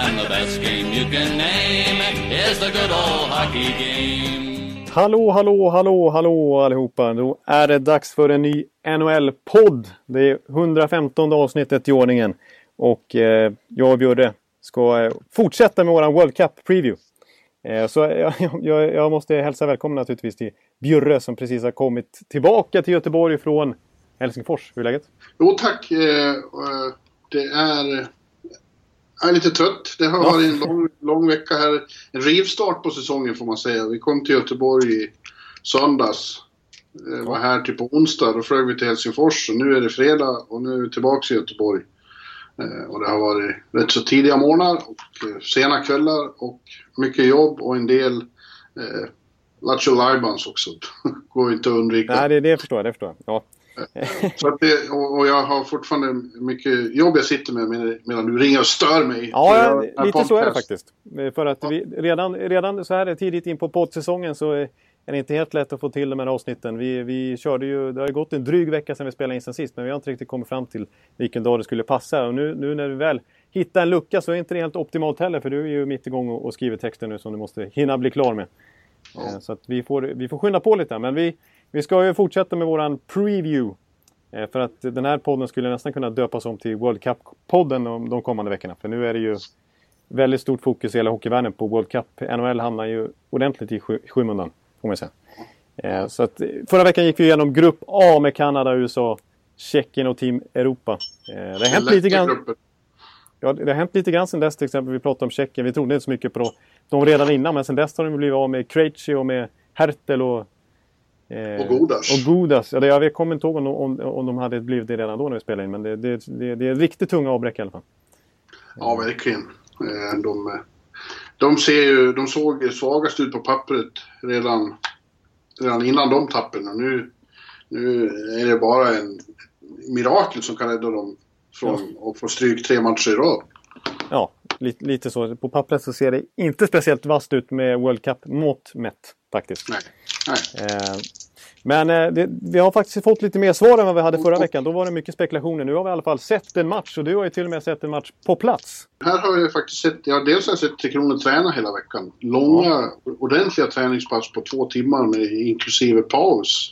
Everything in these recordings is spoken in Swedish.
And the best game you can name is the good old hockey game. Hallå, hallå, hallå, hallå allihopa. Då är det dags för en ny NHL-podd. Det är 115 avsnittet i ordningen. Och eh, jag och Bjurre ska eh, fortsätta med våran World Cup-preview. Eh, så jag, jag, jag, måste hälsa välkommen naturligtvis till Bjurre som precis har kommit tillbaka till Göteborg från Helsingfors. Hur är läget? Jo tack. Eh, det är... Jag är lite trött. Det har varit en lång, lång vecka här. En rivstart på säsongen får man säga. Vi kom till Göteborg i söndags. Var här till på onsdag. Då flög vi till Helsingfors och nu är det fredag och nu är vi tillbaka i Göteborg. Och det har varit rätt så tidiga morgnar och sena kvällar och mycket jobb och en del eh, Lattjo Lajbans också. Går inte att undvika. Nej, det, det förstår jag. Det förstår jag. Ja. Så att det, och, och, jag har fortfarande mycket jobb jag sitter med medan du ringer och stör mig. Ja, lite så är det faktiskt. För att vi, redan, redan så här tidigt in på poddsäsongen så är det inte helt lätt att få till de här avsnitten. Vi, vi körde ju, det har ju gått en dryg vecka sedan vi spelade in sen sist men vi har inte riktigt kommit fram till vilken dag det skulle passa. Och nu, nu när vi väl hittar en lucka så är inte det helt optimalt heller för du är ju mitt igång och, och skriver texten nu som du måste hinna bli klar med. Ja. Så att vi, får, vi får skynda på lite. Men vi, vi ska ju fortsätta med våran preview. För att den här podden skulle nästan kunna döpas om till World Cup-podden de kommande veckorna. För nu är det ju väldigt stort fokus i hela hockeyvärlden på World Cup. NHL hamnar ju ordentligt i skymundan, får man säga. Så att, förra veckan gick vi igenom Grupp A med Kanada, USA, Tjeckien och Team Europa. Det har hänt lite grann. Ja, det har hänt lite grann sen dess. Till exempel, vi pratade om Tjeckien. Vi trodde inte så mycket på dem redan innan. Men sen dess har de blivit av med Krejci och med Hertel och... Eh, och Godas. Och Godas. Ja, jag kommer inte ihåg om, om, om de hade blivit det redan då när vi spelade in. Men det, det, det, det är riktigt tunga avbräck i alla fall. Ja, verkligen. De, de, ser ju, de såg svagast ut på pappret redan, redan innan de tappen. Och nu, nu är det bara en mirakel som kan rädda dem från ja. att få stryk tre matcher i rad. Ja, lite, lite så. På pappret så ser det inte speciellt vasst ut med World Cup-mått mätt faktiskt. Nej. Nej. Eh, men eh, det, vi har faktiskt fått lite mer svar än vad vi hade förra veckan. Då var det mycket spekulationer. Nu har vi i alla fall sett en match och du har ju till och med sett en match på plats. Här har jag faktiskt sett, ja dels har jag sett Tre Kronor träna hela veckan. Långa, ja. ordentliga träningspass på två timmar med inklusive paus.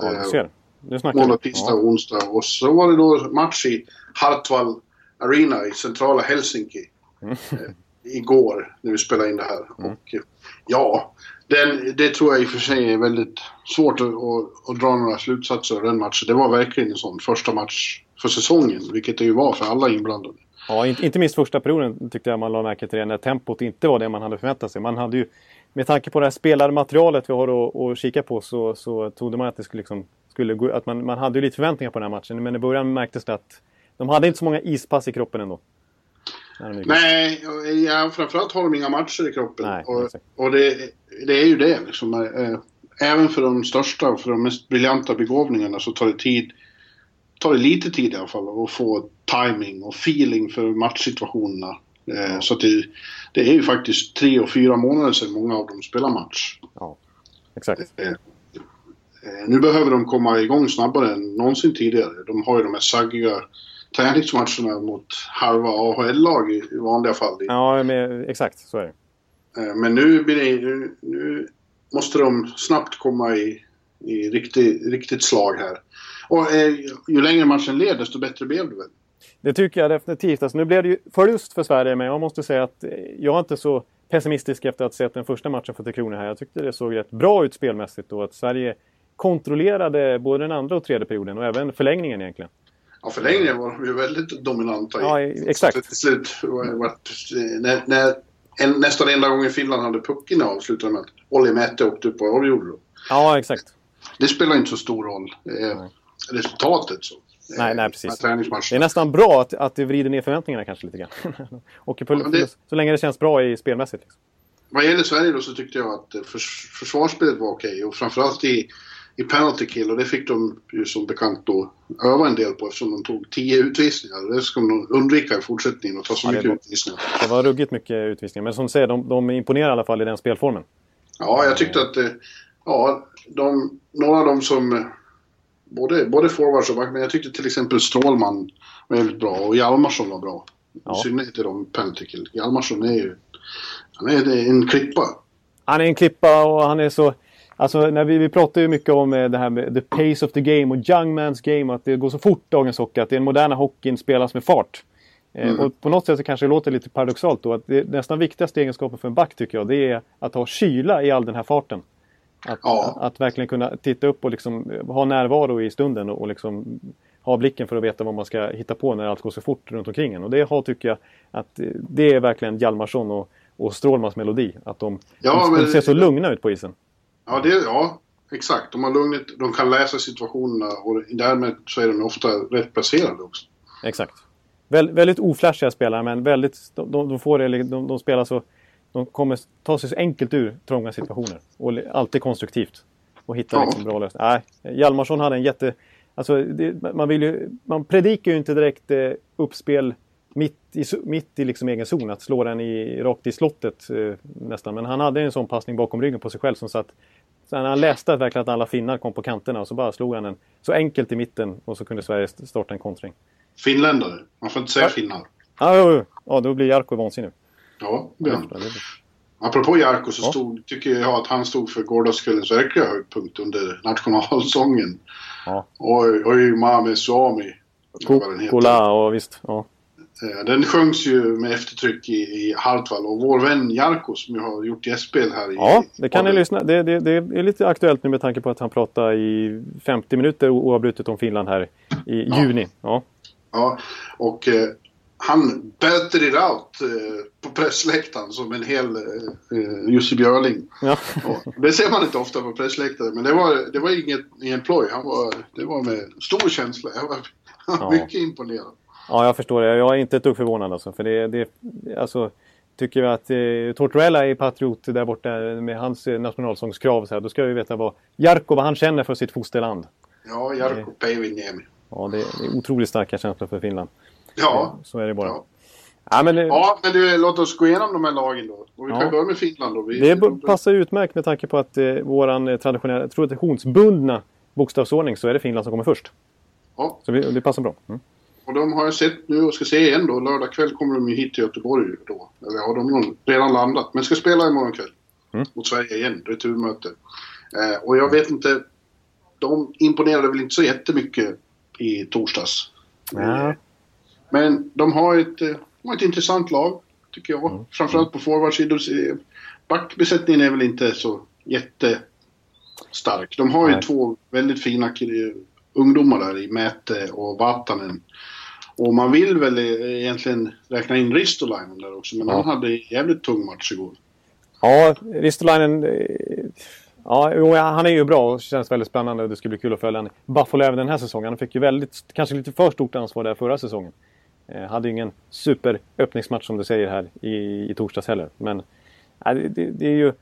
Ja, du ser. Nu snackar Måndag, tisdag och onsdag. Och så var det då match i Hartwall Arena i centrala Helsinki. Mm. igår när vi spelade in det här. Mm. Och ja, den, det tror jag i och för sig är väldigt svårt att, att, att dra några slutsatser av den matchen. Det var verkligen en sån första match för säsongen, vilket det ju var för alla inblandade. Ja, inte, inte minst första perioden tyckte jag man la märke till det, när tempot inte var det man hade förväntat sig. Man hade ju, med tanke på det här spelarmaterialet vi har att, att kika på så, så trodde man att det skulle, liksom, skulle gå, att man, man hade ju lite förväntningar på den här matchen. Men i början märktes det att de hade inte så många ispass i kroppen ändå. Nej, ja, framförallt har de inga matcher i kroppen. Nej, och, och det, det, är ju det liksom. Eh, även för de största och för de mest briljanta begåvningarna så tar det tid. Tar det lite tid i alla fall att få timing och feeling för matchsituationerna. Eh, så det, det är ju faktiskt tre och fyra månader sedan många av dem spelar match. Ja, exakt. Eh, nu behöver de komma igång snabbare än någonsin tidigare. De har ju de här saggiga träningsmatcherna mot halva AHL-lag i, i vanliga fall. Ja, men, exakt så är det. Eh, men nu, blir det, nu, nu måste de snabbt komma i, i riktigt, riktigt slag här. Och eh, ju längre matchen led, desto bättre blev det väl? Det tycker jag definitivt. Alltså, nu blev det ju förlust för Sverige, men jag måste säga att jag är inte så pessimistisk efter att ha sett den första matchen för Tre Kronor här. Jag tyckte det såg rätt bra ut spelmässigt och att Sverige kontrollerade både den andra och tredje perioden och även förlängningen egentligen. Ja, förlängningen var de ju väldigt dominanta. Ja, exakt. Till slut, när, när en, nästan enda gången Finland hade pucken avslutade med att Olli Mäte åkte upp och avgjorde. Ja, exakt. Det spelar inte så stor roll, eh, resultatet. Så. Nej, nej precis. Det är nästan bra att, att det vrider ner förväntningarna kanske lite grann. och på, ja, det... Så länge det känns bra i spelmässigt. Liksom. Vad gäller Sverige då så tyckte jag att förs försvarsspelet var okej. Och framförallt i, i penalty kill. Och det fick de ju som bekant då öva en del på eftersom de tog tio utvisningar. Det ska de undvika i fortsättningen och ta så ja, mycket var, utvisningar. Det var ruggigt mycket utvisningar. Men som du säger, de, de imponerar i alla fall i den spelformen. Ja, jag tyckte att eh, ja, de, några av dem som både, både forwards och back, men jag tyckte till exempel Strålman var väldigt bra och Hjalmarsson var bra. Ja. I synnerhet i de penalty kill. Hjalmarsson är ju han är en klippa. Han är en klippa och han är så... Alltså när vi, vi pratar ju mycket om eh, det här med the pace of the game och young man's game. Att det går så fort dagens hockey. Att den moderna hockeyn spelas med fart. Eh, mm. Och på något sätt så kanske det låter lite paradoxalt då. Att det nästan viktigaste egenskapen för en back tycker jag. Det är att ha kyla i all den här farten. Att, ja. att, att verkligen kunna titta upp och liksom ha närvaro i stunden och, och liksom ha blicken för att veta vad man ska hitta på när allt går så fort runt omkring en. Och det har tycker jag att det är verkligen Hjalmarsson och och Strålmans melodi. Att de, ja, de, de ser så lugna ut på isen. Ja, det, ja exakt. De, har lugnet, de kan läsa situationerna och därmed så är de ofta rätt placerade också. Exakt. Vä väldigt oflashiga spelare men väldigt, de, de, får det, de, de spelar så... De kommer ta sig så enkelt ur trånga situationer. Och alltid konstruktivt. Och hitta ja. liksom bra lösningar. Nej, Hjalmarsson hade en jätte... Alltså, det, man, vill ju, man predikar ju inte direkt eh, uppspel i, mitt i liksom egen zon, att slå den i, rakt i slottet eh, nästan. Men han hade en sån passning bakom ryggen på sig själv som satt... Sen han läste verkligen att alla finnar kom på kanterna och så bara slog han den så enkelt i mitten och så kunde Sverige starta en kontring. Finländare, man får inte säga ja. finnar. Ja, ja, ja, då blir Jarkko vansinnig. Ja, det är Apropå Jarkko så stod, tycker jag att han stod för gårdagskvällens verkliga höjdpunkt under nationalsången. Ja. Oj, oj, Mame Suomi. Kola och visst. Ja. Eh, den sjöngs ju med eftertryck i, i Hartwall och vår vän Jarko som ju har gjort gästspel här i... Ja, det kan ni lyssna. Det, det, det, är lite aktuellt nu med tanke på att han pratar i 50 minuter oavbrutet om Finland här i ja. juni. Ja, ja och eh, han belter it out eh, på pressläktaren som en hel eh, Jussi Björling. Ja. Och det ser man inte ofta på pressläktaren men det var, det var inget, ingen ploj. Han var, det var med stor känsla. Jag var ja. mycket imponerad. Ja, jag förstår det. Jag är inte ett dugg förvånad alltså. För det, det, alltså tycker vi att eh, Tortorella är patriot där borta med hans eh, nationalsångskrav så här, då ska vi veta vad Jarkko, vad han känner för sitt fosterland. Ja, Jarkko Päiväniemi. Ja, det är otroligt starka känslor för Finland. Ja. Eh, så är det bara. Ja. Ja men, ja, men du, låt oss gå igenom de här lagen då. Och vi ja. kan börja med Finland då. Vi, det passar utmärkt med tanke på att eh, våran eh, traditionella, traditionsbundna bokstavsordning så är det Finland som kommer först. Ja. Så vi, det passar bra. Mm. Och de har jag sett nu och ska se igen då. Lördag kväll kommer de ju hit till Göteborg då. Eller har de redan landat. Men ska spela imorgon kväll. Mm. Mot Sverige igen. Returmöte. Eh, och jag vet inte. De imponerade väl inte så jättemycket i torsdags. Ja. Men de har ett, de har ett intressant lag. Tycker jag. Mm. Framförallt på forwardsidan. Backbesättningen är väl inte så jättestark. De har ju Nej. två väldigt fina ungdomar där i Mäte och Vatanen. Och man vill väl egentligen räkna in Ristolainen där också, men ja. han hade en jävligt tung match igår. Ja, Ristolainen... Eh, ja, han är ju bra och känns väldigt spännande och det ska bli kul att följa honom. Buffalo även den här säsongen. Han fick ju väldigt, kanske lite för stort ansvar där förra säsongen. Eh, hade ju ingen superöppningsmatch som du säger här i, i torsdags heller. Men äh, det, det, är ju...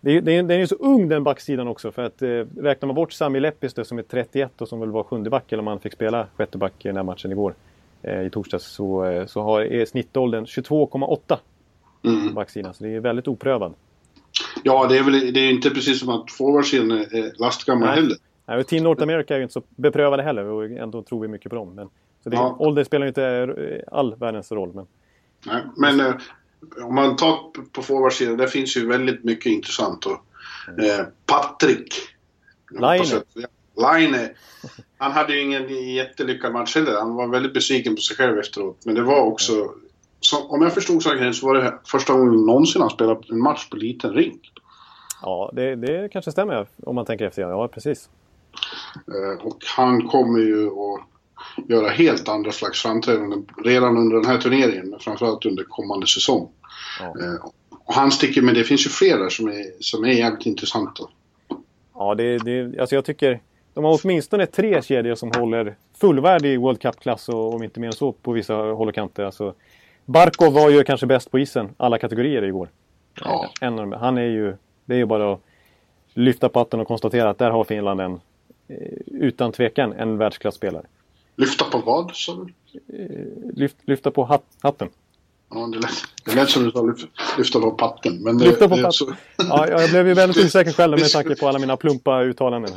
Det är, det den är så ung den backsidan också för att eh, räknar man bort Sami Lepistö som är 31 och som väl var sjunde back eller om han fick spela sjätte back i den här matchen igår eh, i torsdags så, eh, så har, är snittåldern 22,8 mm. backsidan. Så det är väldigt oprövad. Ja, det är väl det är inte precis som att forwardsidan är lastgammal heller. Nej, och Team North America är ju inte så beprövade heller och ändå tror vi mycket på dem. Men, så det, ja. Ålder spelar ju inte eh, all världens roll. Men, Nej, men eh, om man tar på forwardsidan, där finns ju väldigt mycket intressant. Och, mm. eh, Patrik. Line. Line. Han hade ju ingen jättelyckad match heller. Han var väldigt besviken på sig själv efteråt. Men det var också... Så, om jag förstod saken så var det första gången någonsin han spelat en match på liten ring. Ja, det, det kanske stämmer om man tänker efter. Ja, precis. Eh, och han kommer ju att göra helt andra slags framträdanden redan under den här turneringen, men framförallt under kommande säsong. Ja. Eh, och han sticker, men det finns ju fler där som är, som är jävligt intressanta. Ja, det, det, alltså jag tycker de har åtminstone tre kedjor som håller fullvärdig World Cup-klass och om inte mer än så på vissa håll och kanter. Alltså, Barkov var ju kanske bäst på isen, alla kategorier igår. Ja. En av dem. Han är ju, det är ju bara att lyfta på hatten och konstatera att där har Finland en, eh, utan tvekan, en världsklasspelare. Lyfta på vad, sa du? Lyft, lyfta på hat, hatten. Ja, det lät, det lät som du sa lyf, lyfta på patten. Men det, Lyfta på patten. så- Ja, jag blev ju väldigt osäker själv med tanke på alla mina plumpa uttalanden.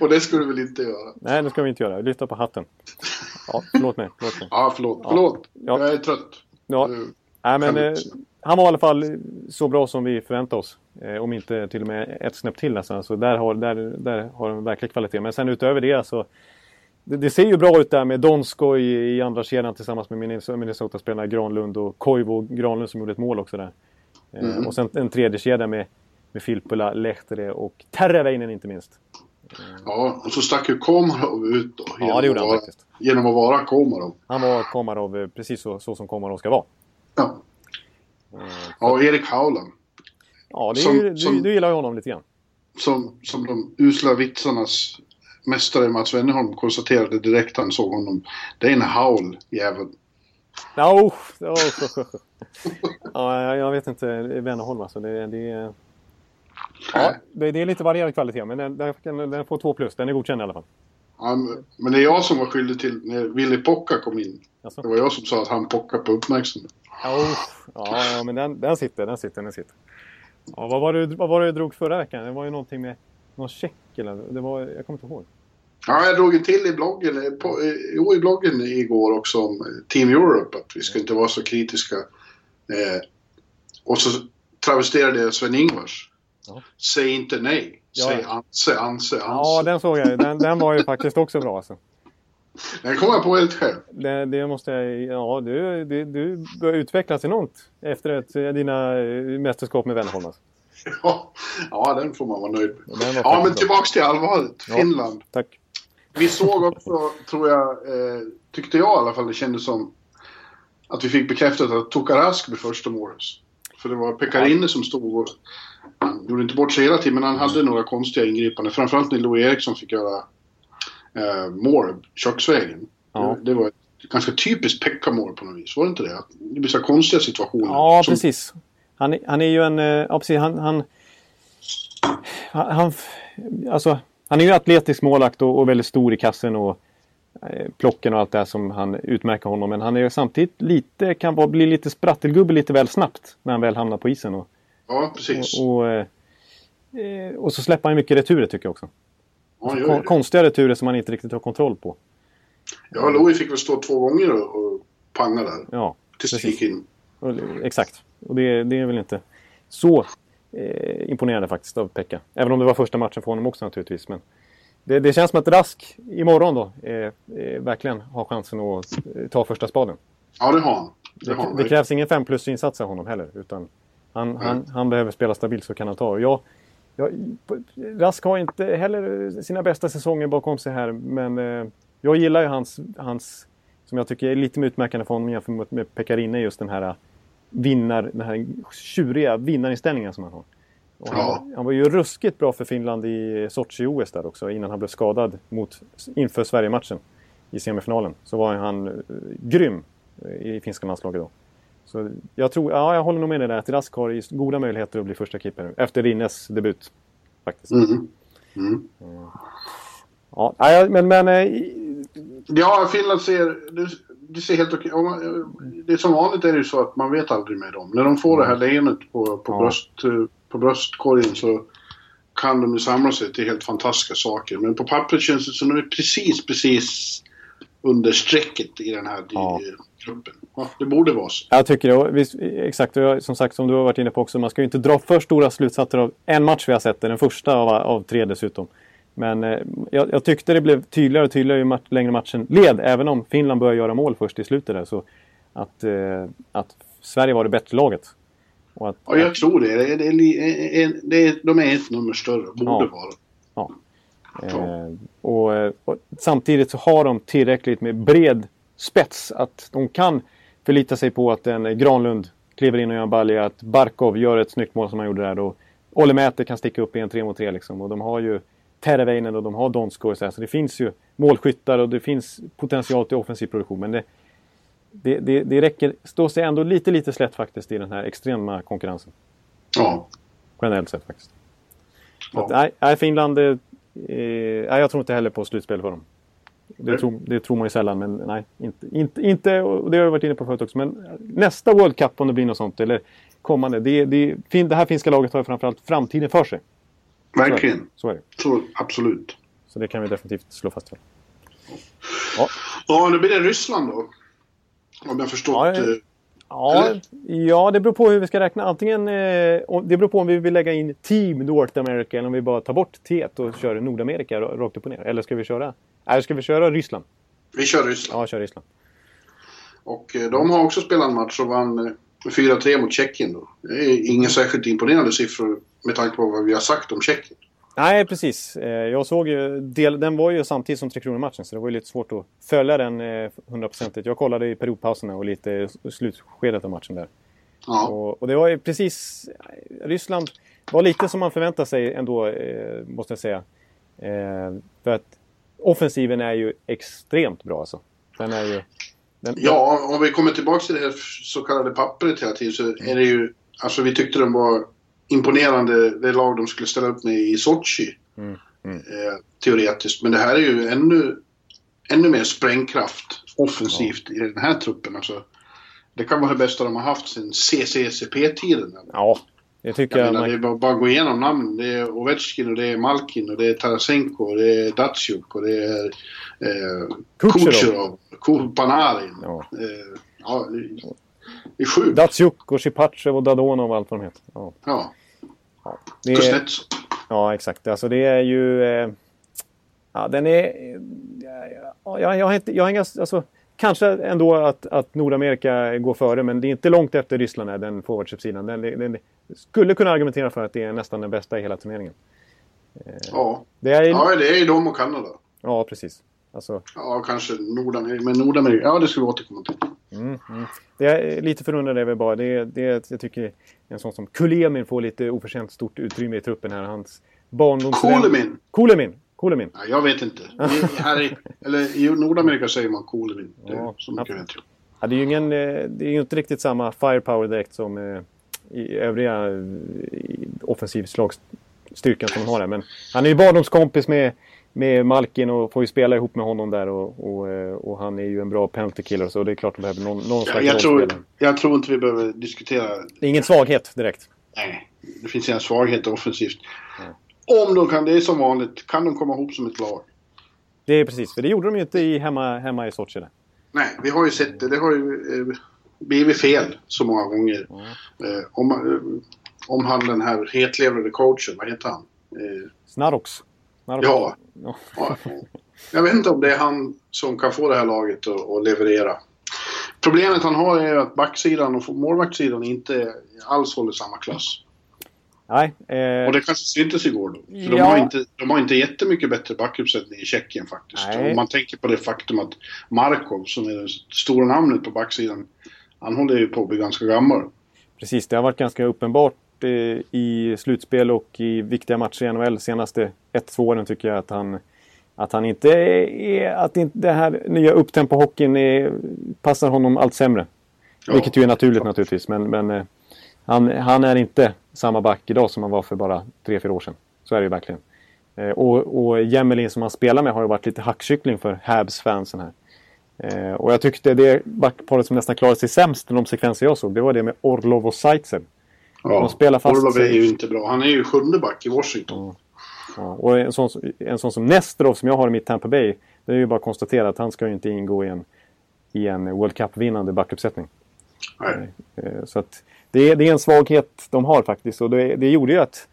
Och det skulle du väl inte göra? Nej, det ska vi inte göra. Lyfta på hatten. Ja, förlåt mig. Förlåt mig. Ja, förlåt. Förlåt. Ja. Jag är trött. Ja, Eh, nej, men, eh, han var i alla fall så bra som vi förväntade oss. Eh, om inte till och med ett snäpp till nästan. Så där har, där, där har de verklig kvalitet. Men sen utöver det så... Det, det ser ju bra ut där med Donskoj i, i andra kedjan tillsammans med Minnes- Minnesota-spelarna Granlund och Koivu Granlund som gjorde ett mål också där. Eh, Mm. Och sen en tredje kedja med, med Filppula, Lehtere och Terraväinen inte minst. Ja, och så stack ju Komarov ut då. Ja, det gjorde att han vara, faktiskt. Genom att vara Komarov. Han var Komarov eh, precis så, så som Komarov ska vara. Ja. Ja, och Erik Hauland. Ja, det är Som- ju, du, som- du gillar ju honom lite grann. Som, som de usla vitsarnas mästare Mats Wennerholm konstaterade direkt han såg honom. Det är en haul, jävel. Ja, oh, oh, oh, oh. ja, jag- vet inte. Wennerholm alltså. Det, det, är- ja, det, det är lite varierad kvalitet, men den, den, den får två plus. Den är godkänd i alla fall. Ja, men- det är jag som var skyldig till när Willy Pocka kom in. Alltså. Det var jag som sa att han pockade på uppmärksamhet. Ja, oh, ja, ja, men den, den sitter, den sitter, den sitter. Ja, vad, var det, vad var det du drog förra veckan? Det var ju någonting med någon check eller? Det var, jag kommer inte ihåg. Ja, jag drog ju till i bloggen, eh, på, eh, jo, i bloggen igår också om eh, Team Europe, att vi ska inte vara så kritiska. Eh, och så travesterade jag Sven-Ingvars. Ja. Säg inte nej. Säg ja. anse, anse, anse. Ja, den såg jag. Den, den var ju faktiskt också bra alltså. Den kom jag på helt själv. Det, det måste jag... Ja, du, du, du börjar utvecklas enormt efter ett, dina eh, mästerskap med Wennerholm. Alltså. Ja, ja, den får man vara nöjd med. Ja, men tillbaks till allvaret. Ja. Finland. Tack. Vi såg också, tror jag, eh, tyckte jag i alla fall, det kändes som att vi fick bekräftat att Tokarask blev första målet. För det var Pekarinne som stod och... Han gjorde inte bort sig hela tiden, men han hade några konstiga ingripanden. Framförallt när Louis Eriksson fick göra eh, mål köksvägen. Ja. Det, det var ett ganska typiskt Pekka-mål på något vis, var det inte det? Det blir så konstiga situationer. Ja, som- precis. Han, han är ju en... eh, Ja, precis. Han... han, han, han alltså, han är ju atletisk målakt och, och väldigt stor i kassen och eh, plocken och allt det här som han utmärker honom. Men han är ju samtidigt lite, kan vara, bli lite sprattelgubbe lite väl snabbt när han väl hamnar på isen. Och, Ja, precis. och, och, eh, eh, och så släpper han mycket returer tycker jag också. ja, det. konstiga returer som man inte riktigt har kontroll på. ja, Louis fick väl stå två gånger och, panga där. Ja, Tills precis. gick in. Exakt. Och det, det är väl inte så eh, imponerande faktiskt av Pekka. Även om det var första matchen för honom också naturligtvis. Men det, det känns som att Rask imorgon då eh, eh, verkligen har chansen att eh, ta första spaden. Ja, det har han. Det, Det, har han. det krävs ingen 5 plus insats av honom heller. Utan han, han, han behöver spela stabilt så kan han ta. Och Jag, jag, Rask har inte heller sina bästa säsonger bakom sig här. Men eh, jag gillar ju hans, hans, som jag tycker är lite mer utmärkande för honom jämfört med, Pekarinne, just den här eh, vinnar, den här tjuriga vinnarinställningen som han har. Han, Ja. han var ju ruskigt bra för Finland i Sochi-OS där också innan han blev skadad mot, inför Sverige-matchen i semifinalen. Så var han eh, grym eh, i finska landslaget då. Så jag tror, ja jag håller nog med dig där att Rask har goda möjligheter att bli första keeper nu. Efter Rinnes debut. Faktiskt. Mm. Mm. Ja, men, men eh, Ja, Finland ser... Det, ser helt okej Det är som vanligt är det ju så att man vet aldrig med dem. När de får det här leendet på, på, Ja. bröst, eh, på bröstkorgen så kan de ju samla sig till helt fantastiska saker. Men på pappret känns det som att de är precis, precis under strecket i den här Ja. Ja, det borde vara så. jag tycker det. Visst, exakt, som sagt som du har varit inne på också. Man ska ju inte dra för stora slutsatser av en match vi har sett. Den första av, av tre dessutom. Men eh, jag, jag tyckte det blev tydligare och tydligare ju match, längre matchen led. Även om Finland började göra mål först i slutet där. Så att, eh, att Sverige var det bättre laget. Att, Ja, jag tror det. det, det, li- en- det är, de är ett nummer större. Borde Ja. vara. Ja. Eh, och, eh, och samtidigt så har de tillräckligt med bred spets att de kan förlita sig på att en Granlund kliver in och gör en balja, att Barkov gör ett snyggt mål som han gjorde där. Och Olle Mäter kan sticka upp i en 3 mot 3 liksom. Och de har ju Terveinen och de har Donsko och så, så det finns ju målskyttar och det finns potential till offensiv produktion. Men det, det, det, det räcker, står sig ändå lite, lite slätt faktiskt i den här extrema konkurrensen. Ja. Generellt sett faktiskt. Ja. Att, nej, Finland... Eh, nej, jag tror inte heller på slutspel för dem. Det tror, det tror, man ju sällan, men nej. Inte, inte, inte, och det har jag varit inne på förut också. Men nästa World Cup, om det blir något sånt, eller kommande. Det, det, det här finska laget har ju framförallt framtiden för sig. Verkligen. Så är det. Så, absolut. Så det kan vi definitivt slå fast. För. Ja. ja, nu blir det Ryssland då. Om jag förstått... Ja, eh, ja, ja, det beror på hur vi ska räkna. Antingen... Eh, det beror på om vi vill lägga in Team North America eller om vi bara tar bort T och kör Nordamerika rakt upp och ner. Eller ska vi köra... Eller ska vi köra Ryssland? Vi kör Ryssland. Ja, kör Ryssland. Och eh, de har också spelat en match och vann 4-3 mot Tjeckien då. Det är inga särskilt imponerande siffror med tanke på vad vi har sagt om Tjeckien. Nej, precis. Eh, jag såg ju, del, den var ju samtidigt som Tre Kronor-matchen så det var ju lite svårt att följa den eh, hundraprocentigt. Jag kollade i periodpauserna och lite slutskedet av matchen där. Ja. Och, och, det var ju precis... Ryssland var lite som man förväntade sig ändå, eh, måste jag säga. för att offensiven är ju extremt bra alltså. Den är ju... Den, ja, om vi kommer tillbaka till det här så kallade pappret hela tiden så är det ju... Alltså vi tyckte de var imponerande, det lag de skulle ställa upp med i Sochi. Mm. Mm. Eh, teoretiskt. Men det här är ju ännu, ännu mer sprängkraft offensivt ja. i den här truppen. Alltså, det kan vara det bästa de har haft sedan CCCP-tiden. Ja, det tycker jag. jag menar, man... Det är bara att gå igenom namn. Det är Ovechkin och det är Malkin och det är Tarasenko och det är Datsjuk och det är eh, Kucherov, Panarin. Ja. Eh, ja, det är sjukt. Datsjuk och Shipachev och Dadonov och allt vad de heter. Ja. ja. ja. Det är, Ja, exakt. Alltså det är ju... Eh, ja, den är... Ja, jag, jag, har inte... Jag har inga, alltså, kanske ändå att, att Nordamerika går före, men det är inte långt efter Ryssland, är den forwardship-sidan. Den, den, skulle kunna argumentera för att det är nästan den bästa i hela turneringen. Eh, ja. Det är, ja, det är de och Kanada. Ja, precis. Alltså... Ja, kanske Nordamerika. Men Nordamerika, ja det ska vi återkomma till. Mm, mm. Det är lite förundrad över bara. Det, det, jag tycker en sån som Kulemin får lite oförtjänt stort utrymme i truppen här. Hans barndomsvän... Kulemin! Kulemin! Kulemin. Ja, jag vet inte. I, här i, eller i Nordamerika säger man Kulemin. Det, ja, så mycket vet jag. Ja, det är ju ingen, eh, det är inte riktigt samma firepower direkt som eh, i övriga i offensivslagsstyrkan som han har här. Men han är ju barndomskompis med med Malkin och får ju spela ihop med honom där och, och, eh, och han är ju en bra penalty-killer så det är klart de behöver någon, någon slags jag tror, jag tror inte vi behöver diskutera... Det är ingen svaghet direkt. Nej, det finns inga svagheter offensivt. Ja. Om de kan, det är som vanligt, kan de komma ihop som ett lag. Det är precis, för det gjorde de ju inte i, hemma, hemma i Sochi. Nej, vi har ju sett det. Det har ju eh, blivit fel så många gånger. Ja. Eh, om, eh, om han den här hetlevrade coachen, vad heter han? Eh, Snarox. Ja. ja. Jag vet inte om det är han som kan få det här laget att, att leverera. Problemet han har är att backsidan och målvaktssidan inte alls håller samma klass. Nej. Eh... Och det kanske syntes igår då. För ja. de, har inte, de har inte jättemycket bättre backuppsättning i Tjeckien faktiskt. Nej. Om man tänker på det faktum att Markov, som är det stora namnet på backsidan, han håller ju på att bli ganska gammal. Precis, det har varit ganska uppenbart eh, i slutspel och i viktiga matcher i NHL senaste 1-2 åren tycker jag att han att han inte är... Att inte det här nya upptempo-hockeyn passar honom allt sämre. Ja. Vilket ju är naturligt naturligtvis. Men, men eh, han, han, är inte samma back idag som han var för bara 3-4 år sedan. Så är det ju verkligen. Eh, och, och Jemelin som han spelar med har ju varit lite hackkyckling för Habs-fansen här. Eh, och jag tyckte det backparet som nästan klarade sig sämst i de sekvenser jag såg, det var det med Orlov och Zaitsev. Ja, de spelar fast Orlov är ju inte bra. Han är ju sjunde back i Washington. Ja. Ja, och en sån, en sån som Nesterov som jag har i mitt Tampa Bay. Det är ju bara att konstatera att han ska ju inte ingå i en, i en World Cup-vinnande backuppsättning. Nej. Eh, så att det är, det är en svaghet de har faktiskt. Och det, det gjorde ju att...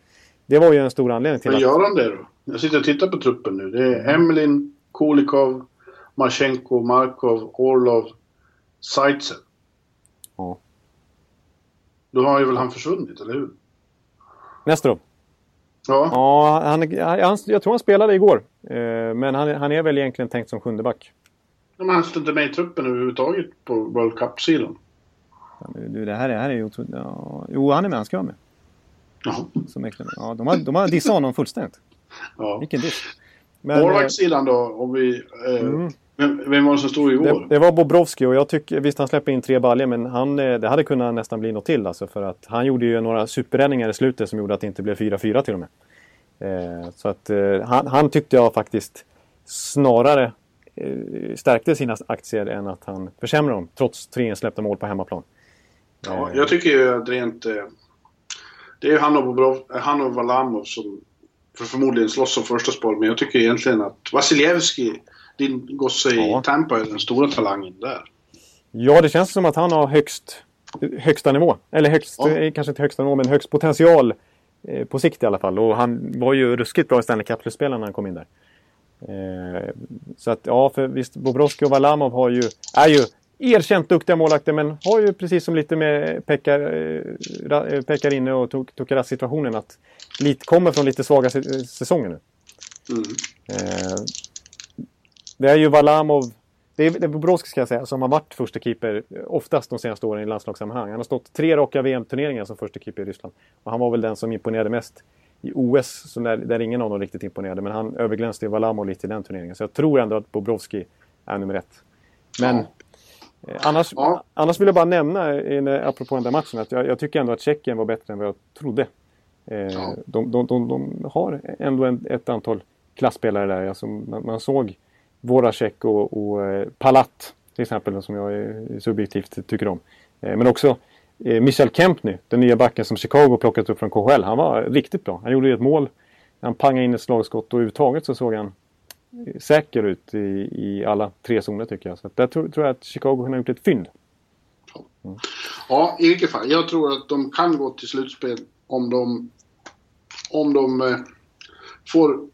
Det var ju en stor anledning till Men att... gör han det då? Jag sitter och tittar på truppen nu. Det är Emlin, Kulikov, Marchenko, Markov, Orlov, Zaitsev. Ja. Då har ju väl han försvunnit, eller hur? Nesterov? Ja. ja han, han, jag tror han spelade igår. Eh, men han, han är väl egentligen tänkt som sjunde back. Men han står inte med i truppen överhuvudtaget på World Cup-sidan. Ja, du, det här, är, här är ju otroligt... Ja, jo, han är med. Han ska vara med. Jaha. Som ja, de har, de har dissat honom fullständigt. Ja. Vilken diss. Målvaktssidan då, om vi... Eh, mm. Vem, vem var det som stod igår? Det, det var Bobrovski och jag tycker, visst han släpper in tre baljor men han, eh, det hade kunnat nästan bli något till alltså för att han gjorde ju några superräddningar i slutet som gjorde att det inte blev 4-4 till och med. Eh, så att eh, han, han, tyckte jag faktiskt snarare eh, stärkte sina aktier än att han försämrade dem trots tre insläppta mål på hemmaplan. Ja, jag tycker ju att rent... Eh, det är ju han och, Bobrov, han och Valamov som för förmodligen slåss om första spår. Men jag tycker egentligen att Vasilevski, din gosse ja. i Tampa, är den stora talangen där. Ja, det känns som att han har högst, högsta nivå. Eller högst, ja. Eh, kanske inte högsta nivå, men högst potential eh, på sikt i alla fall. Och han var ju ruskigt bra i Stanley Cup-slutspelen när han kom in där. Eh, så att ja, för visst, Bobrovski och Valamov har ju, är ju erkänt duktiga målvakter men har ju precis som lite med Pekar, eh, Pekar inne och Tukaras situationen att lite, kommer från lite svaga säsonger nu. Mm. Eh, det är ju Valamov, det är, det är Bobrovski ska jag säga, som har varit första keeper oftast de senaste åren i landslagssammanhang. Han har stått tre raka VM-turneringar som första keeper i Ryssland. Och han var väl den som imponerade mest i OS, där, där ingen av dem riktigt imponerade. Men han överglänste Valamov lite i den turneringen. Så jag tror ändå att Bobrovski är nummer ett. Men ja. Eh, annars, ja. annars vill jag bara nämna, eh, apropå den där matchen, att jag, jag tycker ändå att Tjeckien var bättre än vad jag trodde. Eh, ja. de, de, de, de, har ändå en, ett antal klasspelare där. Alltså, man, man såg Voracek och, och eh, Palat till exempel, som jag eh, subjektivt tycker om. Eh, men också eh, Michel Kempny, den nya backen som Chicago plockat upp från KHL. Han var riktigt bra. Han gjorde ett mål. Han pangade in ett slagskott och överhuvudtaget så såg han eh, säker ut i, i alla tre zoner tycker jag. Så där tror, tror jag att Chicago har gjort ett fynd. Mm. Ja, i vilket fall. Jag tror att de kan gå till slutspel om de, om de eh, får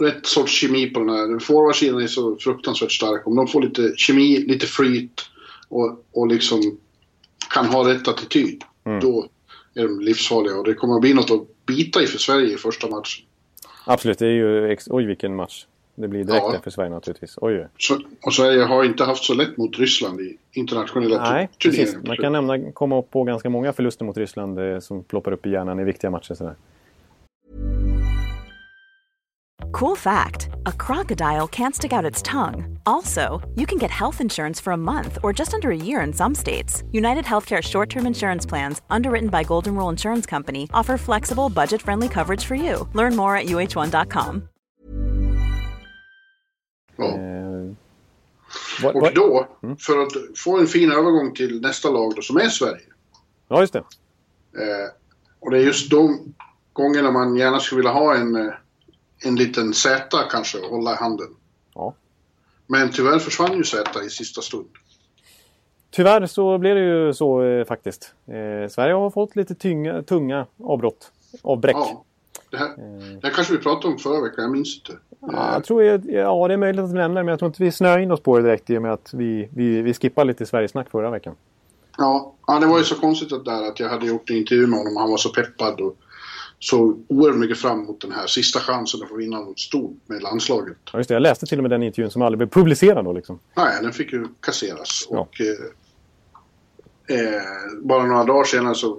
rätt sorts kemi på den här. Forwardsidan är så fruktansvärt stark. Om de får lite kemi, lite flyt och, och liksom kan ha rätt attityd. Mm. Då är de livsfarliga och det kommer att bli något att bita i för Sverige i första matchen. Absolut, det är ju... Oj vilken match det blir direkt ja. för Sverige naturligtvis. Oj. Så, och Sverige har inte haft så lätt mot Ryssland i internationella Nej, turneringar. Man kan nämna, komma upp på ganska många förluster mot Ryssland eh, som ploppar upp i hjärnan i viktiga matcher. Sådär. Cool fact a crocodile can't stick out its tongue. Also, you can get health insurance for a month or just under a year in some states. United Healthcare short term insurance plans, underwritten by Golden Rule Insurance Company, offer flexible, budget friendly coverage for you. Learn more at uh1.com. Ja. Eh, what, och då, mm. för att få en fin övergång till nästa lag då, som är Sverige. Ja, just det. Eh, och det är just de gångerna man gärna skulle vilja ha en, eh, en liten Z kanske att hålla i handen. Ja. Men tyvärr försvann ju Z i sista stund. Tyvärr så blev det ju så eh, faktiskt. Eh, Sverige har fått lite tynga, tunga avbrott, avbräck. Ja. Det här, eh. det här kanske vi pratade om förra veckan, jag minns inte. Ja, jag tror jag, ja, det är möjligt att vi nämner men jag tror inte vi snöar in oss på det direkt i och med att vi, vi, vi skippade lite Sverigesnack förra veckan. Ja, ja, det var ju så konstigt att, där, att jag hade gjort en intervju med honom och han var så peppad och såg oerhört mycket fram emot den här sista chansen att få vinna något stort med landslaget. Ja, just det. Jag läste till och med den intervjun som aldrig blev publicerad då liksom. Nej, den fick ju kasseras. Ja. Och, eh, eh, bara några dagar senare så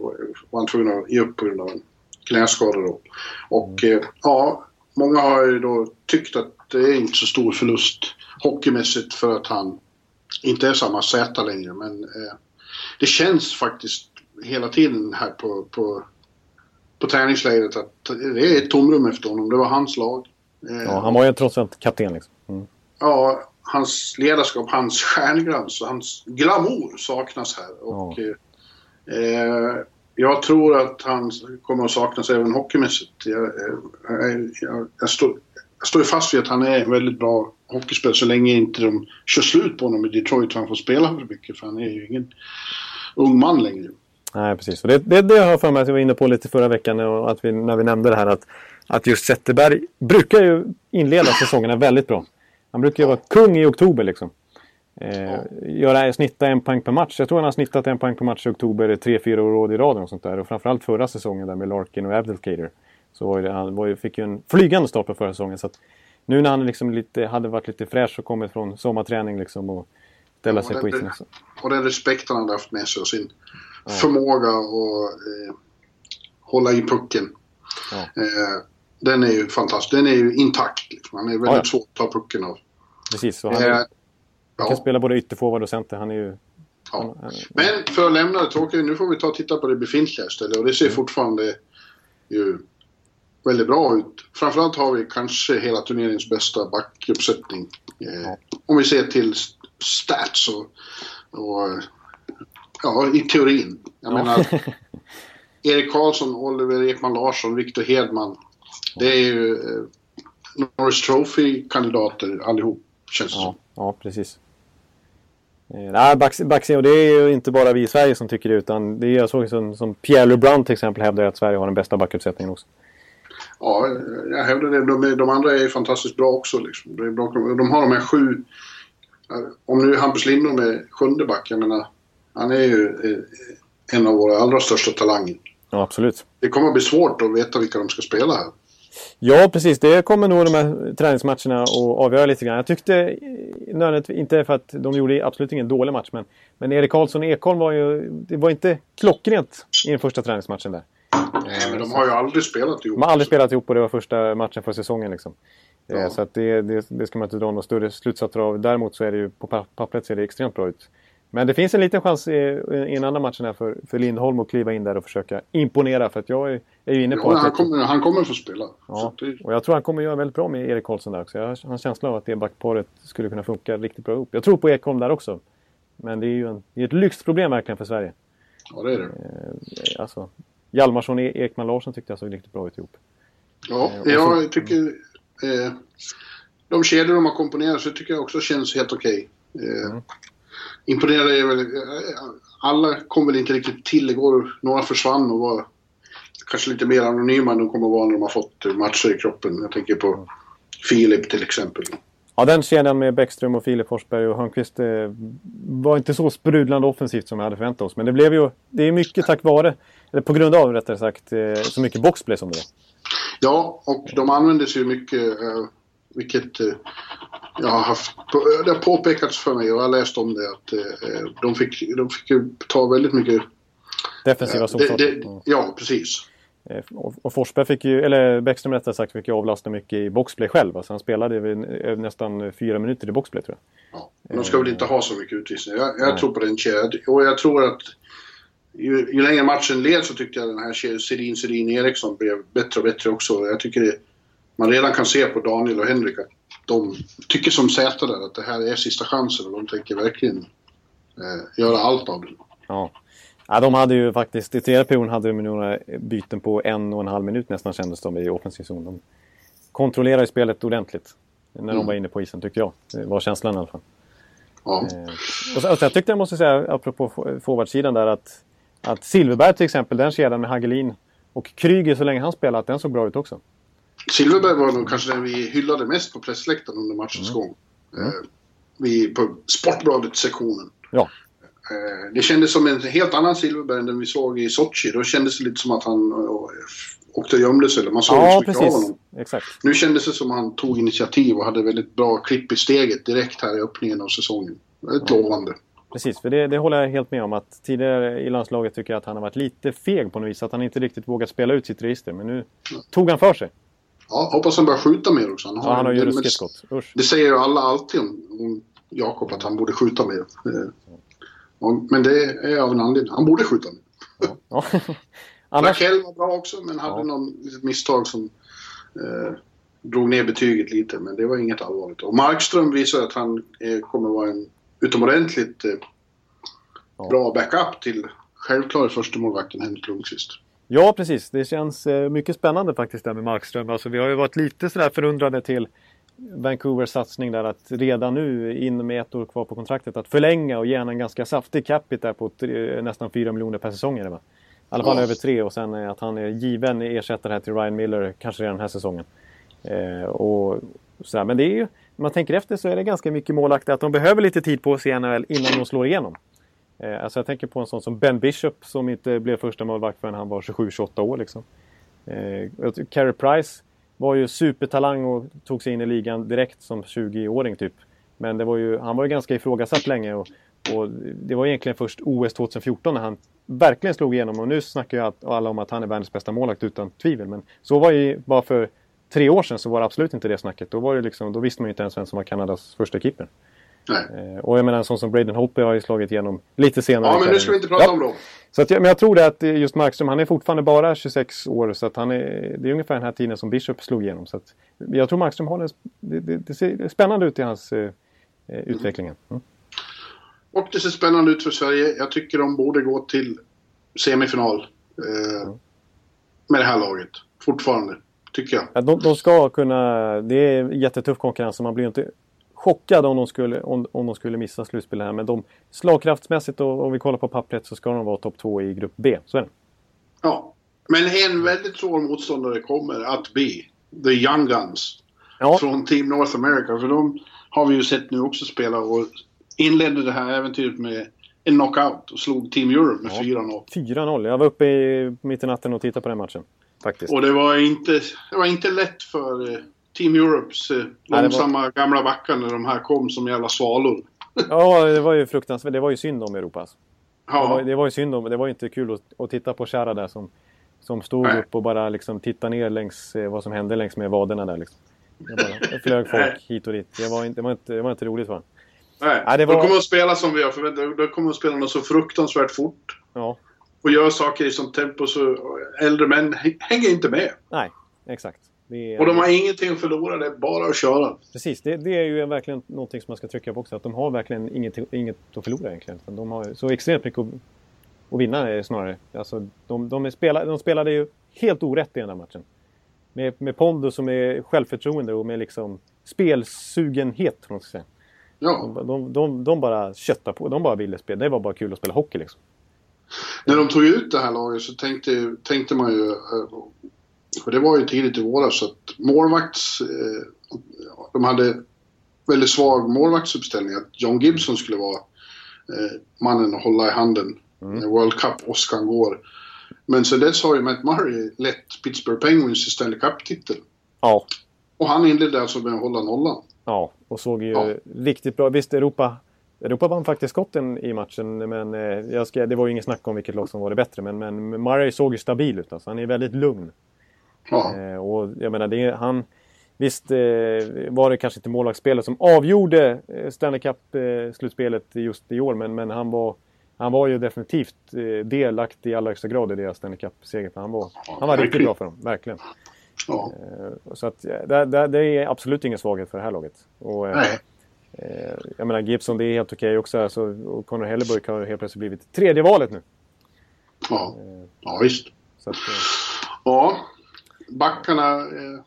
var han tvungen att ge upp på grund av en knäskada då. Och mm. eh, ja, många har ju då tyckt att det är inte så stor förlust hockeymässigt för att han inte är samma Z längre. Men eh, det känns faktiskt hela tiden här på, på, på träningslägret att det är ett tomrum efter honom. Det var hans lag. Eh, ja, han var ju trots allt kapten liksom. Mm. Ja, hans ledarskap, hans stjärnglans och hans glamour saknas här. Och, ja. eh, jag tror att han kommer att saknas även hockeymässigt. Jag, jag, jag, jag, står, jag står fast vid att han är en väldigt bra hockeyspelare så länge inte de kör slut på honom i Detroit för han får spela för mycket. För han är ju ingen ung man längre. Nej, precis. Och det, det, det har jag för mig att vi var inne på lite förra veckan och att vi, när vi nämnde det här att, att just Zetterberg brukar ju inleda säsongerna väldigt bra. Han brukar ju vara kung i oktober liksom. Eh, göra, snitta en poäng per match. Jag tror han har snittat en poäng per match i oktober tre, fyra år i rad och sånt där. Och framförallt förra säsongen där med Larkin och Abdelkader. Så var det, han var ju, fick ju en flygande start på förra säsongen. Så att nu när han liksom lite, hade varit lite fräsch och kommit från sommarträning liksom och ställa ja, sig på isen. Och den respekten han haft med sig och sin ja. förmåga att eh, hålla i pucken. Ja. Eh, den är ju fantastisk. Den är ju intakt. Liksom. Han är väldigt ja, svår att ta pucken av. Precis. Han, är, han ja. kan spela både ytterforward och center. Han är ju... Ja. Han, Men för att lämna det tråkiga, nu får vi ta och titta på det befintliga istället. Och det ser mm. fortfarande ju väldigt bra ut. Framförallt har vi kanske hela turneringens bästa backuppsättning. Eh, om vi ser till stats och, och ja, i teorin. Jag ja. menar, Erik Karlsson, Oliver Ekman Larsson, Viktor Hedman. Det är ju eh, Norris Trophy-kandidater allihop, känns det ja, som. Ja, precis. Eh, nej, backserie, och det är ju inte bara vi i Sverige som tycker det utan det är jag såg som, som Pierre LeBrun till exempel hävdar att Sverige har den bästa backuppsättningen också. Ja, jag hävdar det. De, de andra är fantastiskt bra också. Liksom. Det är bra. De har de här sju... Om nu Hampus Lindholm är sjunde back, jag menar, han är ju eh, en av våra allra största talanger. Ja, absolut. Det kommer att bli svårt att veta vilka de ska spela här. Ja, precis. Det kommer nog de här träningsmatcherna att avgöra lite grann. Jag tyckte, nödvändigtvis, inte för att de gjorde absolut ingen dålig match, men, men Erik Karlsson och Ekholm var ju... Det var inte klockrent i den första träningsmatchen där. Nej, men de har ju aldrig spelat ihop. De har aldrig spelat ihop och det var första matchen för säsongen liksom. Eh, ja. Så att det, det, det, ska man inte dra några större slutsatser av. Däremot så är det ju på pappret ser det extremt bra ut. Men det finns en liten chans i, i en annan match här för, för Lindholm att kliva in där och försöka imponera. För att jag är, är ju inne på ja, att... Han kommer, han kommer få spela. Ja, och jag tror han kommer göra väldigt bra med Erik Karlsson där också. Jag har en känsla av att det backparet skulle kunna funka riktigt bra ihop. Jag tror på Ekholm där också. Men det är ju en, det är ett lyxproblem verkligen för Sverige. Ja, det är det. Eh, alltså, Hjalmarsson och Ekman Larsson tyckte jag såg riktigt bra ut ihop. Ja, eh, jag så... tycker... Eh, de kedjor de har komponerat så tycker jag också känns helt okej. Okay. Eh, mm. Imponerade är väl... Alla kom väl inte riktigt till igår. Några försvann och var kanske lite mer anonyma än de kommer att vara när de har fått matcher i kroppen. Jag tänker på. Filip till exempel. Ja, den kedjan med Bäckström och Filip Forsberg och Hörnqvist eh, var inte så sprudlande offensivt som vi hade förväntat oss. Men det blev ju... Det är mycket tack vare eller på grund av rättare sagt, eh, så mycket boxplay som det är. Ja, och de användes ju mycket, eh, vilket eh, jag har haft, det har påpekats för mig och jag har läst om det att de fick, de fick ta väldigt mycket... Defensiva zonsorter. Mm. Ja, precis. Och Forsberg fick ju, eller Bäckström rättare sagt, fick ju avlasta mycket i boxplay själv. Alltså han spelade nästan fyra minuter i boxplay tror jag. Ja, men de ska väl inte ha så mycket utvisningar. Jag, jag tror på den kedjan. Och jag tror att ju, ju längre matchen led så tyckte jag den här Sedin, Sedin, Eriksson blev bättre och bättre också. Jag tycker det, man redan kan se på Daniel och Henrik att de tycker som Zäta där att det här är sista chansen och de tänker verkligen eh, göra allt av det. Ja. ja, de hade ju faktiskt, i tredje perioden hade de några byten på en och en halv minut nästan kändes de i offensiv zon. De kontrollerade spelet ordentligt när mm. de var inne på isen tycker jag. Det var känslan i alla fall. Ja. Eh, och, så, och jag tyckte jag måste säga, apropå forwardsidan där, att att Silverberg till exempel, den kedjan med Hagelin och Kryger så länge han spelat, att den såg bra ut också. Silverberg var nog kanske den vi hyllade mest på pressläktaren under matchens mm. gång. Mm. Eh, vi, på Sportbladet-sektionen. Ja. Eh, det kändes som en helt annan Silverberg än den vi såg i Sochi. Då kändes det lite som att han eh, åkte och gömde sig. Eller man såg ja, inte så mycket av honom. Exakt. Nu kändes det som att han tog initiativ och hade väldigt bra klipp i steget direkt här i öppningen av säsongen. Väldigt ja. lovande. Precis, för det, det, håller jag helt med om. att Tidigare i landslaget tycker jag att han har varit lite feg på något vis. Att han inte riktigt vågat spela ut sitt register. Men nu tog han för sig. Ja, hoppas han börjar skjuta mer också. Han har, ja, han har ju ruskigt skott. Usch. Det säger ju alla alltid om, om Jakob, att han borde skjuta mer. Men det är av en anledning. Han borde skjuta mer. Ja. Annars... Rakell var bra också, men hade ja. någon litet misstag som eh, drog ner betyget lite. Men det var inget allvarligt. Och Markström visar att han eh, kommer vara en utomordentligt eh, ja. bra backup till självklar första målvakten Henrik Lundqvist. Ja, precis. Det känns eh, mycket spännande faktiskt där med Markström. Alltså, vi har ju varit lite sådär förundrade till Vancouvers satsning där att redan nu, in med ett år kvar på kontraktet, att förlänga och ge en ganska saftig capita på tre, nästan 4 miljoner per säsong. Är det, va? I alla fall ja. över tre och sen att han är given ersättare här till Ryan Miller, kanske redan den här säsongen. Eh, och sådär. Men det är ju man tänker efter så är det ganska mycket målaktigt att de behöver lite tid på sig i NHL innan de slår igenom. Eh, alltså jag tänker på en sån som Ben Bishop som inte blev första målvakt förrän han var 27-28 år. Liksom. Eh, Carey Price var ju supertalang och tog sig in i ligan direkt som 20-åring typ. Men det var ju, han var ju ganska ifrågasatt länge och, och det var egentligen först OS 2014 när han verkligen slog igenom och nu snackar ju alla om att han är världens bästa målvakt utan tvivel. Men så var ju bara för tre år sedan så var det absolut inte det snacket. Då, var det liksom, då visste man ju inte ens vem som var Kanadas första keeper. Nej. Eh, och jag menar en sån som Braden Holtby har ju slagit igenom lite senare. Ja, men nu ska vi inte prata ja. om dem. Så att, jag- men jag tror det att just Markström, han är fortfarande bara 26 år. Så att han är, det är ungefär den här tiden som Bishop slog igenom. Så att, jag tror Markström har en, det, det, det ser spännande ut i hans eh, eh, utvecklingen. Mm. Och det ser spännande ut för Sverige. Jag tycker de borde gå till semifinal. Eh, med det här laget. Fortfarande. Tycker jag. Ja, de, de ska kunna... Det är jättetuff konkurrens så man blir inte chockad om de skulle, om, om de skulle missa slutspelet här. Men de, slagkraftsmässigt och om vi kollar på pappret så ska de vara topp två i grupp B. Så är det. Ja. Men en väldigt svår motståndare kommer att bli The Young Guns. Ja, Från Team North America. För de har vi ju sett nu också spela och inledde det här äventyret med en knockout och slog Team Europe med 4-0. 4-0. Jag var uppe i, mitt i natten och tittade på den matchen. Faktiskt. Och det var inte, det var inte lätt för eh, Team Europes eh, var- långsamma gamla backar när de här kom som jävla svalor. Ja, det var ju fruktansvärt. Det var ju synd om Europa. Alltså. Det, var, Ja, det var ju synd om... Det var ju inte kul att, att titta på Chara där som, som stod Nej. upp och bara liksom tittade ner längs eh, vad som hände längs med vaderna där. Liksom. Det, bara, det flög folk Nej. hit och dit. Det var inte, det var inte, det var inte roligt va? nej. Ja, det var- De kommer att spela som vi har förväntat De kommer att spela något så fruktansvärt fort. Ja, Och göra saker i sånt tempo så äldre män hä- hänger inte med. nej, exakt. Är, Och de har ingenting att förlora, det är bara att köra. Precis, det, det är ju verkligen någonting som man ska trycka på också. Att de har verkligen inget, inget att förlora egentligen. De har så extremt mycket att, att vinna eh, snarare. Alltså, de, de, är spela, de spelade ju helt orätt i den här matchen. Med, med pondus och med självförtroende och med liksom spelsugenhet. man ska säga. Ja. De, de, de, de bara köttade på. De bara ville spela. Det var bara kul att spela hockey liksom. När de tog ut det här laget så tänkte, tänkte man ju... För det var ju tidigt i våras så att målvakts... eh, De hade väldigt svag målvaktsuppställning. Att John Gibson skulle vara eh, mannen att hålla i handen när World Cup-åskan går. Men sen dess har ju Matt Murray lett Pittsburgh Penguins till Stanley Cup-titel. Ja, Och han inledde alltså med att hålla nollan. Ja, och såg ju Ja. riktigt bra. Visst, Europa, Europa vann faktiskt skotten i matchen. Men eh, jag ska, det var ju inget snack om vilket lag som var det bättre. Men, men Murray såg ju stabil ut. Alltså. Han är väldigt lugn. Ja. Eh, och jag menar, det han... Visst eh, var det kanske inte målvaktsspelet som avgjorde eh, Stanley Cup-slutspelet just i år. Men, men han, var, han var ju definitivt eh, delaktig i allra högsta grad i deras Stanley Cup-seger. Han var, han var riktigt bra för dem, verkligen. ja. Eh, Så att, eh, det, det, det är absolut ingen svaghet för det här laget. Och, eh, Nej. Eh, jag menar Gibson, det är helt okej också. Alltså, och Conor Helleburg har helt plötsligt blivit tredje valet nu. Ja. ja, visst. Att, eh, Ja. Backarna... Eh,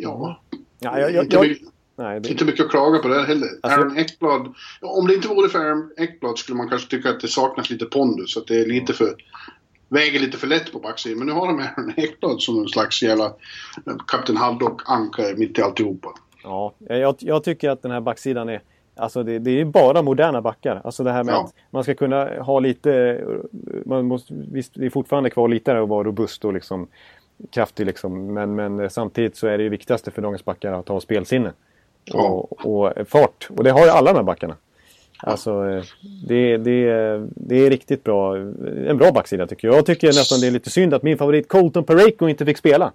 ja. ja, jag, jag, inte, jag, mycket, nej, det, inte mycket att klaga på där heller. Alltså- Aaron Ekblad. Om det inte vore för Aaron Ekblad skulle man kanske tycka att det saknas lite pondus. Att det är lite för... Väger lite för lätt på backsidan. Men nu har de Aaron Ekblad som en slags jävla Kapten Haddock-ankare mitt i alltihopa. ja, jag, jag tycker att den här backsidan är... Alltså det, det är bara moderna backar. Alltså det här med Ja. att man ska kunna ha lite... Man måste, visst, det är fortfarande kvar lite där att vara robust och liksom kraftig liksom. Men, men samtidigt så är det ju viktigaste för dagens backar att ha spelsinne. Ja. Och, och fart. Och det har ju alla de här backarna. Alltså det, det, det är riktigt bra. En bra backsida tycker jag. Jag tycker nästan det är lite synd att min favorit Colton Pareko inte fick spela.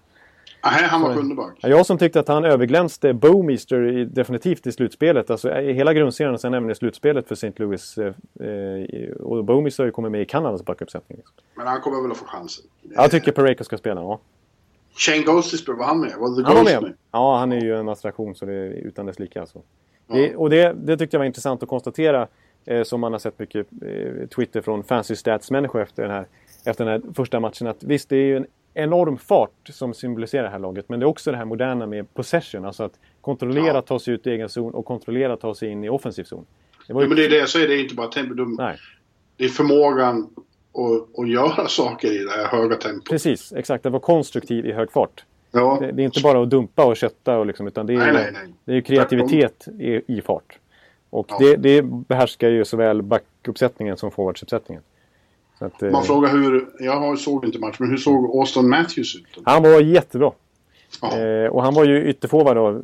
Nej, han var. Ja, Jag som tyckte att han överglänste Bowmeister i, definitivt i slutspelet. Alltså i hela grundserien och sen även i slutspelet för St. Louis. Eh, eh, och Bowmeister har ju kommit med i Kanadas backuppsättning. Liksom. Men han kommer väl att få chansen. Jag tycker Pareko ska spela, ja. Shane Ghostisberg, var han med? Var The Han var Ghost med. Ja, han är ju en attraktion så det är utan dess like alltså. Ja. Det, och det, det tyckte jag var intressant att konstatera. Eh, som man har sett mycket eh, Twitter från fancy stats-människor efter den, här, efter den här första matchen. Att visst, det är ju en enorm fart som symboliserar det här laget. Men det är också det här moderna med possession. Alltså att kontrollera, Ja. ta sig ut i egen zon och kontrollera, ta sig in i offensiv zon. Det var Ja, ju... men det är det jag säger, det är inte bara tempo. De, Nej, Det är förmågan att, att göra saker i det här höga tempot. precis. Exakt. Det var konstruktiv i hög fart. Ja, Det, det är inte bara att dumpa och kötta och liksom, utan det är, Nej, nej, nej. Det är ju kreativitet i, i fart. Och Ja. det, det behärskar ju såväl backuppsättningen som forwardsuppsättningen. Så att, eh, man frågar hur, jag har- såg inte matchen, men hur såg Austin Matthews ut? han var jättebra. Ja, Eh, och han var ju ytterforward då, eh,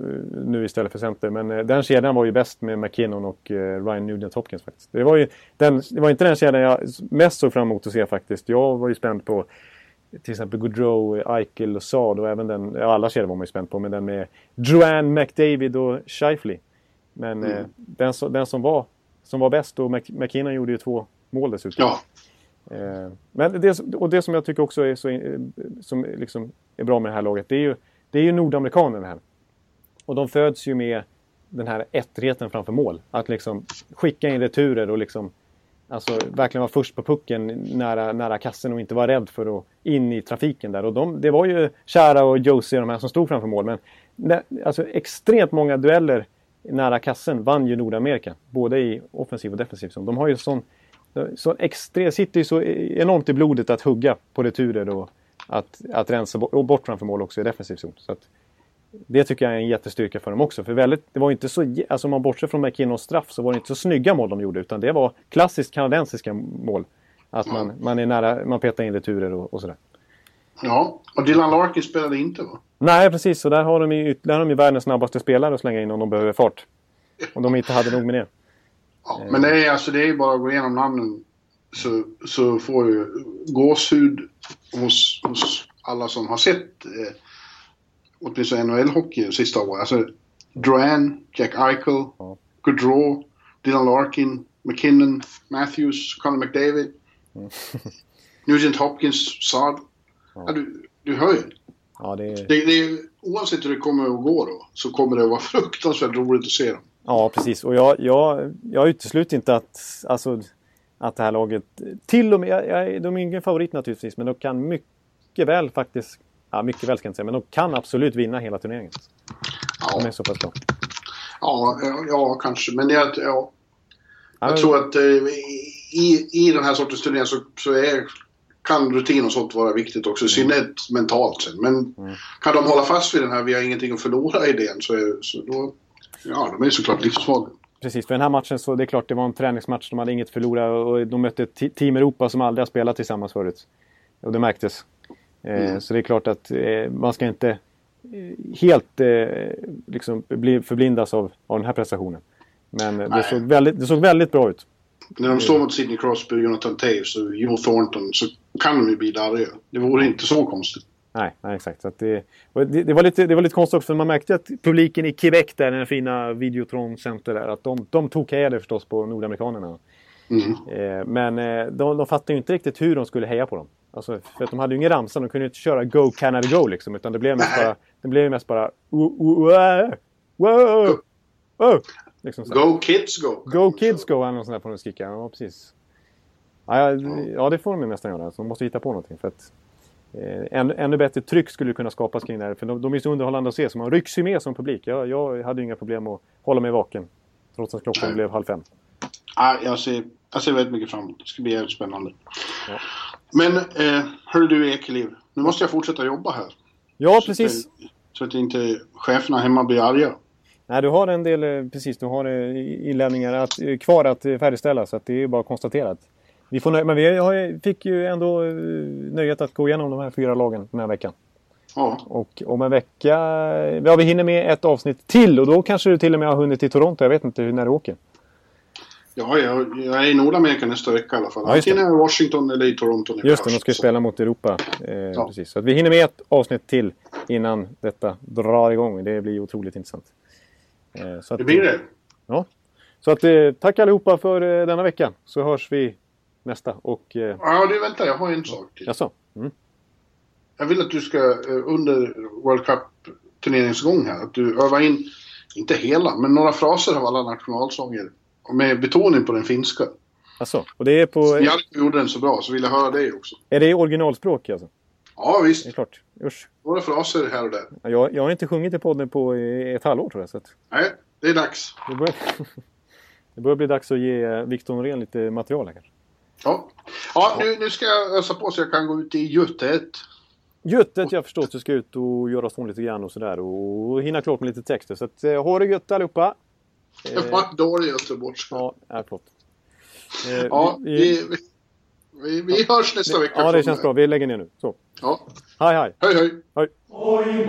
nu istället för center. Men eh, den kedjan var ju bäst med McKinnon och eh, Ryan Nugent Hopkins faktiskt. Det var ju den, det var inte den kedjan jag mest såg fram emot att se faktiskt. Jag var ju spänd på till exempel Gaudreau, Eichel och Saad och även den, ja, alla kedjor var man ju spänd på, men den med Joanne McDavid och Scheifly. Men mm. eh, den, den, som, var, som var bäst och McKinnon gjorde ju två mål dessutom. Ja. Eh, men det, och det som jag tycker också är, så, eh, som liksom är bra med det här laget, det är ju, det är ju nordamerikanerna här. Och de föds ju med den här ettrigheten framför mål. Att liksom skicka in returer och liksom Alltså verkligen vara först på pucken nära, nära kassen och inte vara rädd för att in i trafiken där. Och de, det var ju Chara och Josie de här som stod framför mål. Men det, alltså extremt många dueller nära kassen vann ju Nordamerika. Både i offensiv och defensiv zon. De har ju sån, så extrem, sitter ju så enormt i blodet att hugga på returer och att, att rensa bort, och bort framför mål också i defensiv zon. Så att, det tycker jag är en jättestyrka för dem också. För väldigt, det var inte så, alltså om man bortser från McKinnons straff så var det inte så snygga mål de gjorde utan det var klassiskt kanadensiska mål. Att man, man är nära, man petar in returer och, och sådär. Ja, och Dylan Larkin spelade inte va? Nej, precis. Och där har de ju, där har de ju världens snabbaste spelare att slänga in om de behöver fart. Om de inte hade nog med det. Ja, men det är, alltså, det är bara att gå igenom namnen så, så får ju gåshud hos, hos alla som har sett eh, åtminstone NHL-hockey sista året. Alltså Duran, Jack Eichel, ja. Gaudreau, Dylan Larkin, McKinnon, Matthews, Connor McDavid, mm. Nugent Hopkins, Saad. Ja. ja. du, du hör ju. Ja, det... Det, det, oavsett hur det kommer att gå då, så kommer det att vara fruktansvärt roligt att se dem. Ja, precis. Och jag, jag, jag utesluter inte att, alltså, att det här laget, till och med, jag, jag, de är ingen favorit naturligtvis, men de kan mycket väl faktiskt ja, mycket väl ska jag inte säga, men de kan absolut vinna hela turneringen. Ja. De är så pass bra. Ja, ja, kanske. Men det är att, ja. Jag ja, tror att eh, i, i den här sortens turneringar så, så är, kan rutin och sånt vara viktigt också. I mm. synnerhet mentalt sen. Men mm. kan de hålla fast vid den här vi har ingenting att förlora idén så, är, så då, ja, de är såklart livsfarliga. Precis, för den här matchen så det är klart det var en träningsmatch. De hade inget att förlora och de mötte Team Europa som aldrig har spelat tillsammans förut. Och det märktes. Eh, mm. Så det är klart att eh, man ska inte eh, helt liksom bli förblindas av, av den här prestationen. Men det såg, väldigt, det såg väldigt bra ut. När de står mot Sidney Crosby, Jonathan Taves och Joe Thornton så kan de ju bli darriga. Det vore inte så konstigt. Nej, nej exakt. Så det, det, det, var lite, det var lite konstigt också för man märkte att publiken i Quebec där, den fina Videotron Center där, att de, de tog det förstås på nordamerikanerna. Mm. Eh, men eh, de, de fattade ju inte riktigt hur de skulle heja på dem. Alltså, för att de hade ju ingen ramsa, de kunde ju inte köra Go Canada Go liksom. Utan det blev mest bara... Det blev mest bara... Wow! Wow! Liksom go Kids Go! Go Kids Go eller något sånt där får de skrika. Ja, precis. Ja, ja, det får de ju nästan göra. Så de måste hitta på någonting. För att, eh, ännu, ännu bättre tryck skulle kunna skapas kring det här. För de, de är så underhållande att se, så man rycks ju med som publik. Jag, jag hade ju inga problem att hålla mig vaken. Trots att klockan blev halv fem. Ja, jag, ser, jag ser väldigt mycket fram emot det. ska bli jävligt spännande. Ja. Men, eh, hörru du Ekeliv. Nu måste jag fortsätta jobba här. Ja, så precis. Att, så att inte cheferna hemma blir arga. Nej, du har en del, eh, precis, du har eh, inlämningar att, kvar att färdigställa. Så att det är bara konstaterat. Vi får men vi har, fick ju ändå nöjet att gå igenom de här fyra lagen den här veckan. Ja. Och om en vecka, ja vi hinner med ett avsnitt till och då kanske du till och med har hunnit till Toronto. Jag vet inte när du åker. Ja, jag, jag är i Nordamerika nästa vecka i alla fall. Ja, Antingen i Washington eller i Toronto. Just det, de ska ju spela mot Europa. Eh, ja. precis. Så vi hinner med ett avsnitt till innan detta drar igång. Det blir otroligt intressant. Eh, att, det blir det. Ja. Så att, eh, tack allihopa för eh, denna vecka. Så hörs vi nästa. Och, eh... Ja, du vänta. Jag har en sak till. Jaså? Mm. Jag vill att du ska eh, under World Cup turneringsgång här, att du övar in, inte hela, men några fraser av alla nationalsånger med betoning på den finska. Alltså, och det är på... Jarkko gjorde den så bra, så vill jag höra det också. Är det originalspråk alltså? Ja, visst. Det är klart. Usch. Några fraser här och där. Jag, jag har inte sjungit i podden på ett halvår tror jag. Så att... Nej, det är dags. Det börjar, det börjar bli dags att ge Victor Norén lite material här kanske. Ja, ja nu, nu ska jag ösa på så jag kan gå ut i Götet. Götet, jag förstår att du ska ut och göra oss lite grann och sådär och hinna klart med lite texter. Så att, eh, ha det gött allihopa! Jag var dålig göteborgska. Ja, förlåt. Eh, ja, vi, vi, vi, vi hörs nästa vecka. Ja, det känns bra. Vi lägger ner nu. Så. Ja. Hej, hej. Hej, hej. hej. Oj,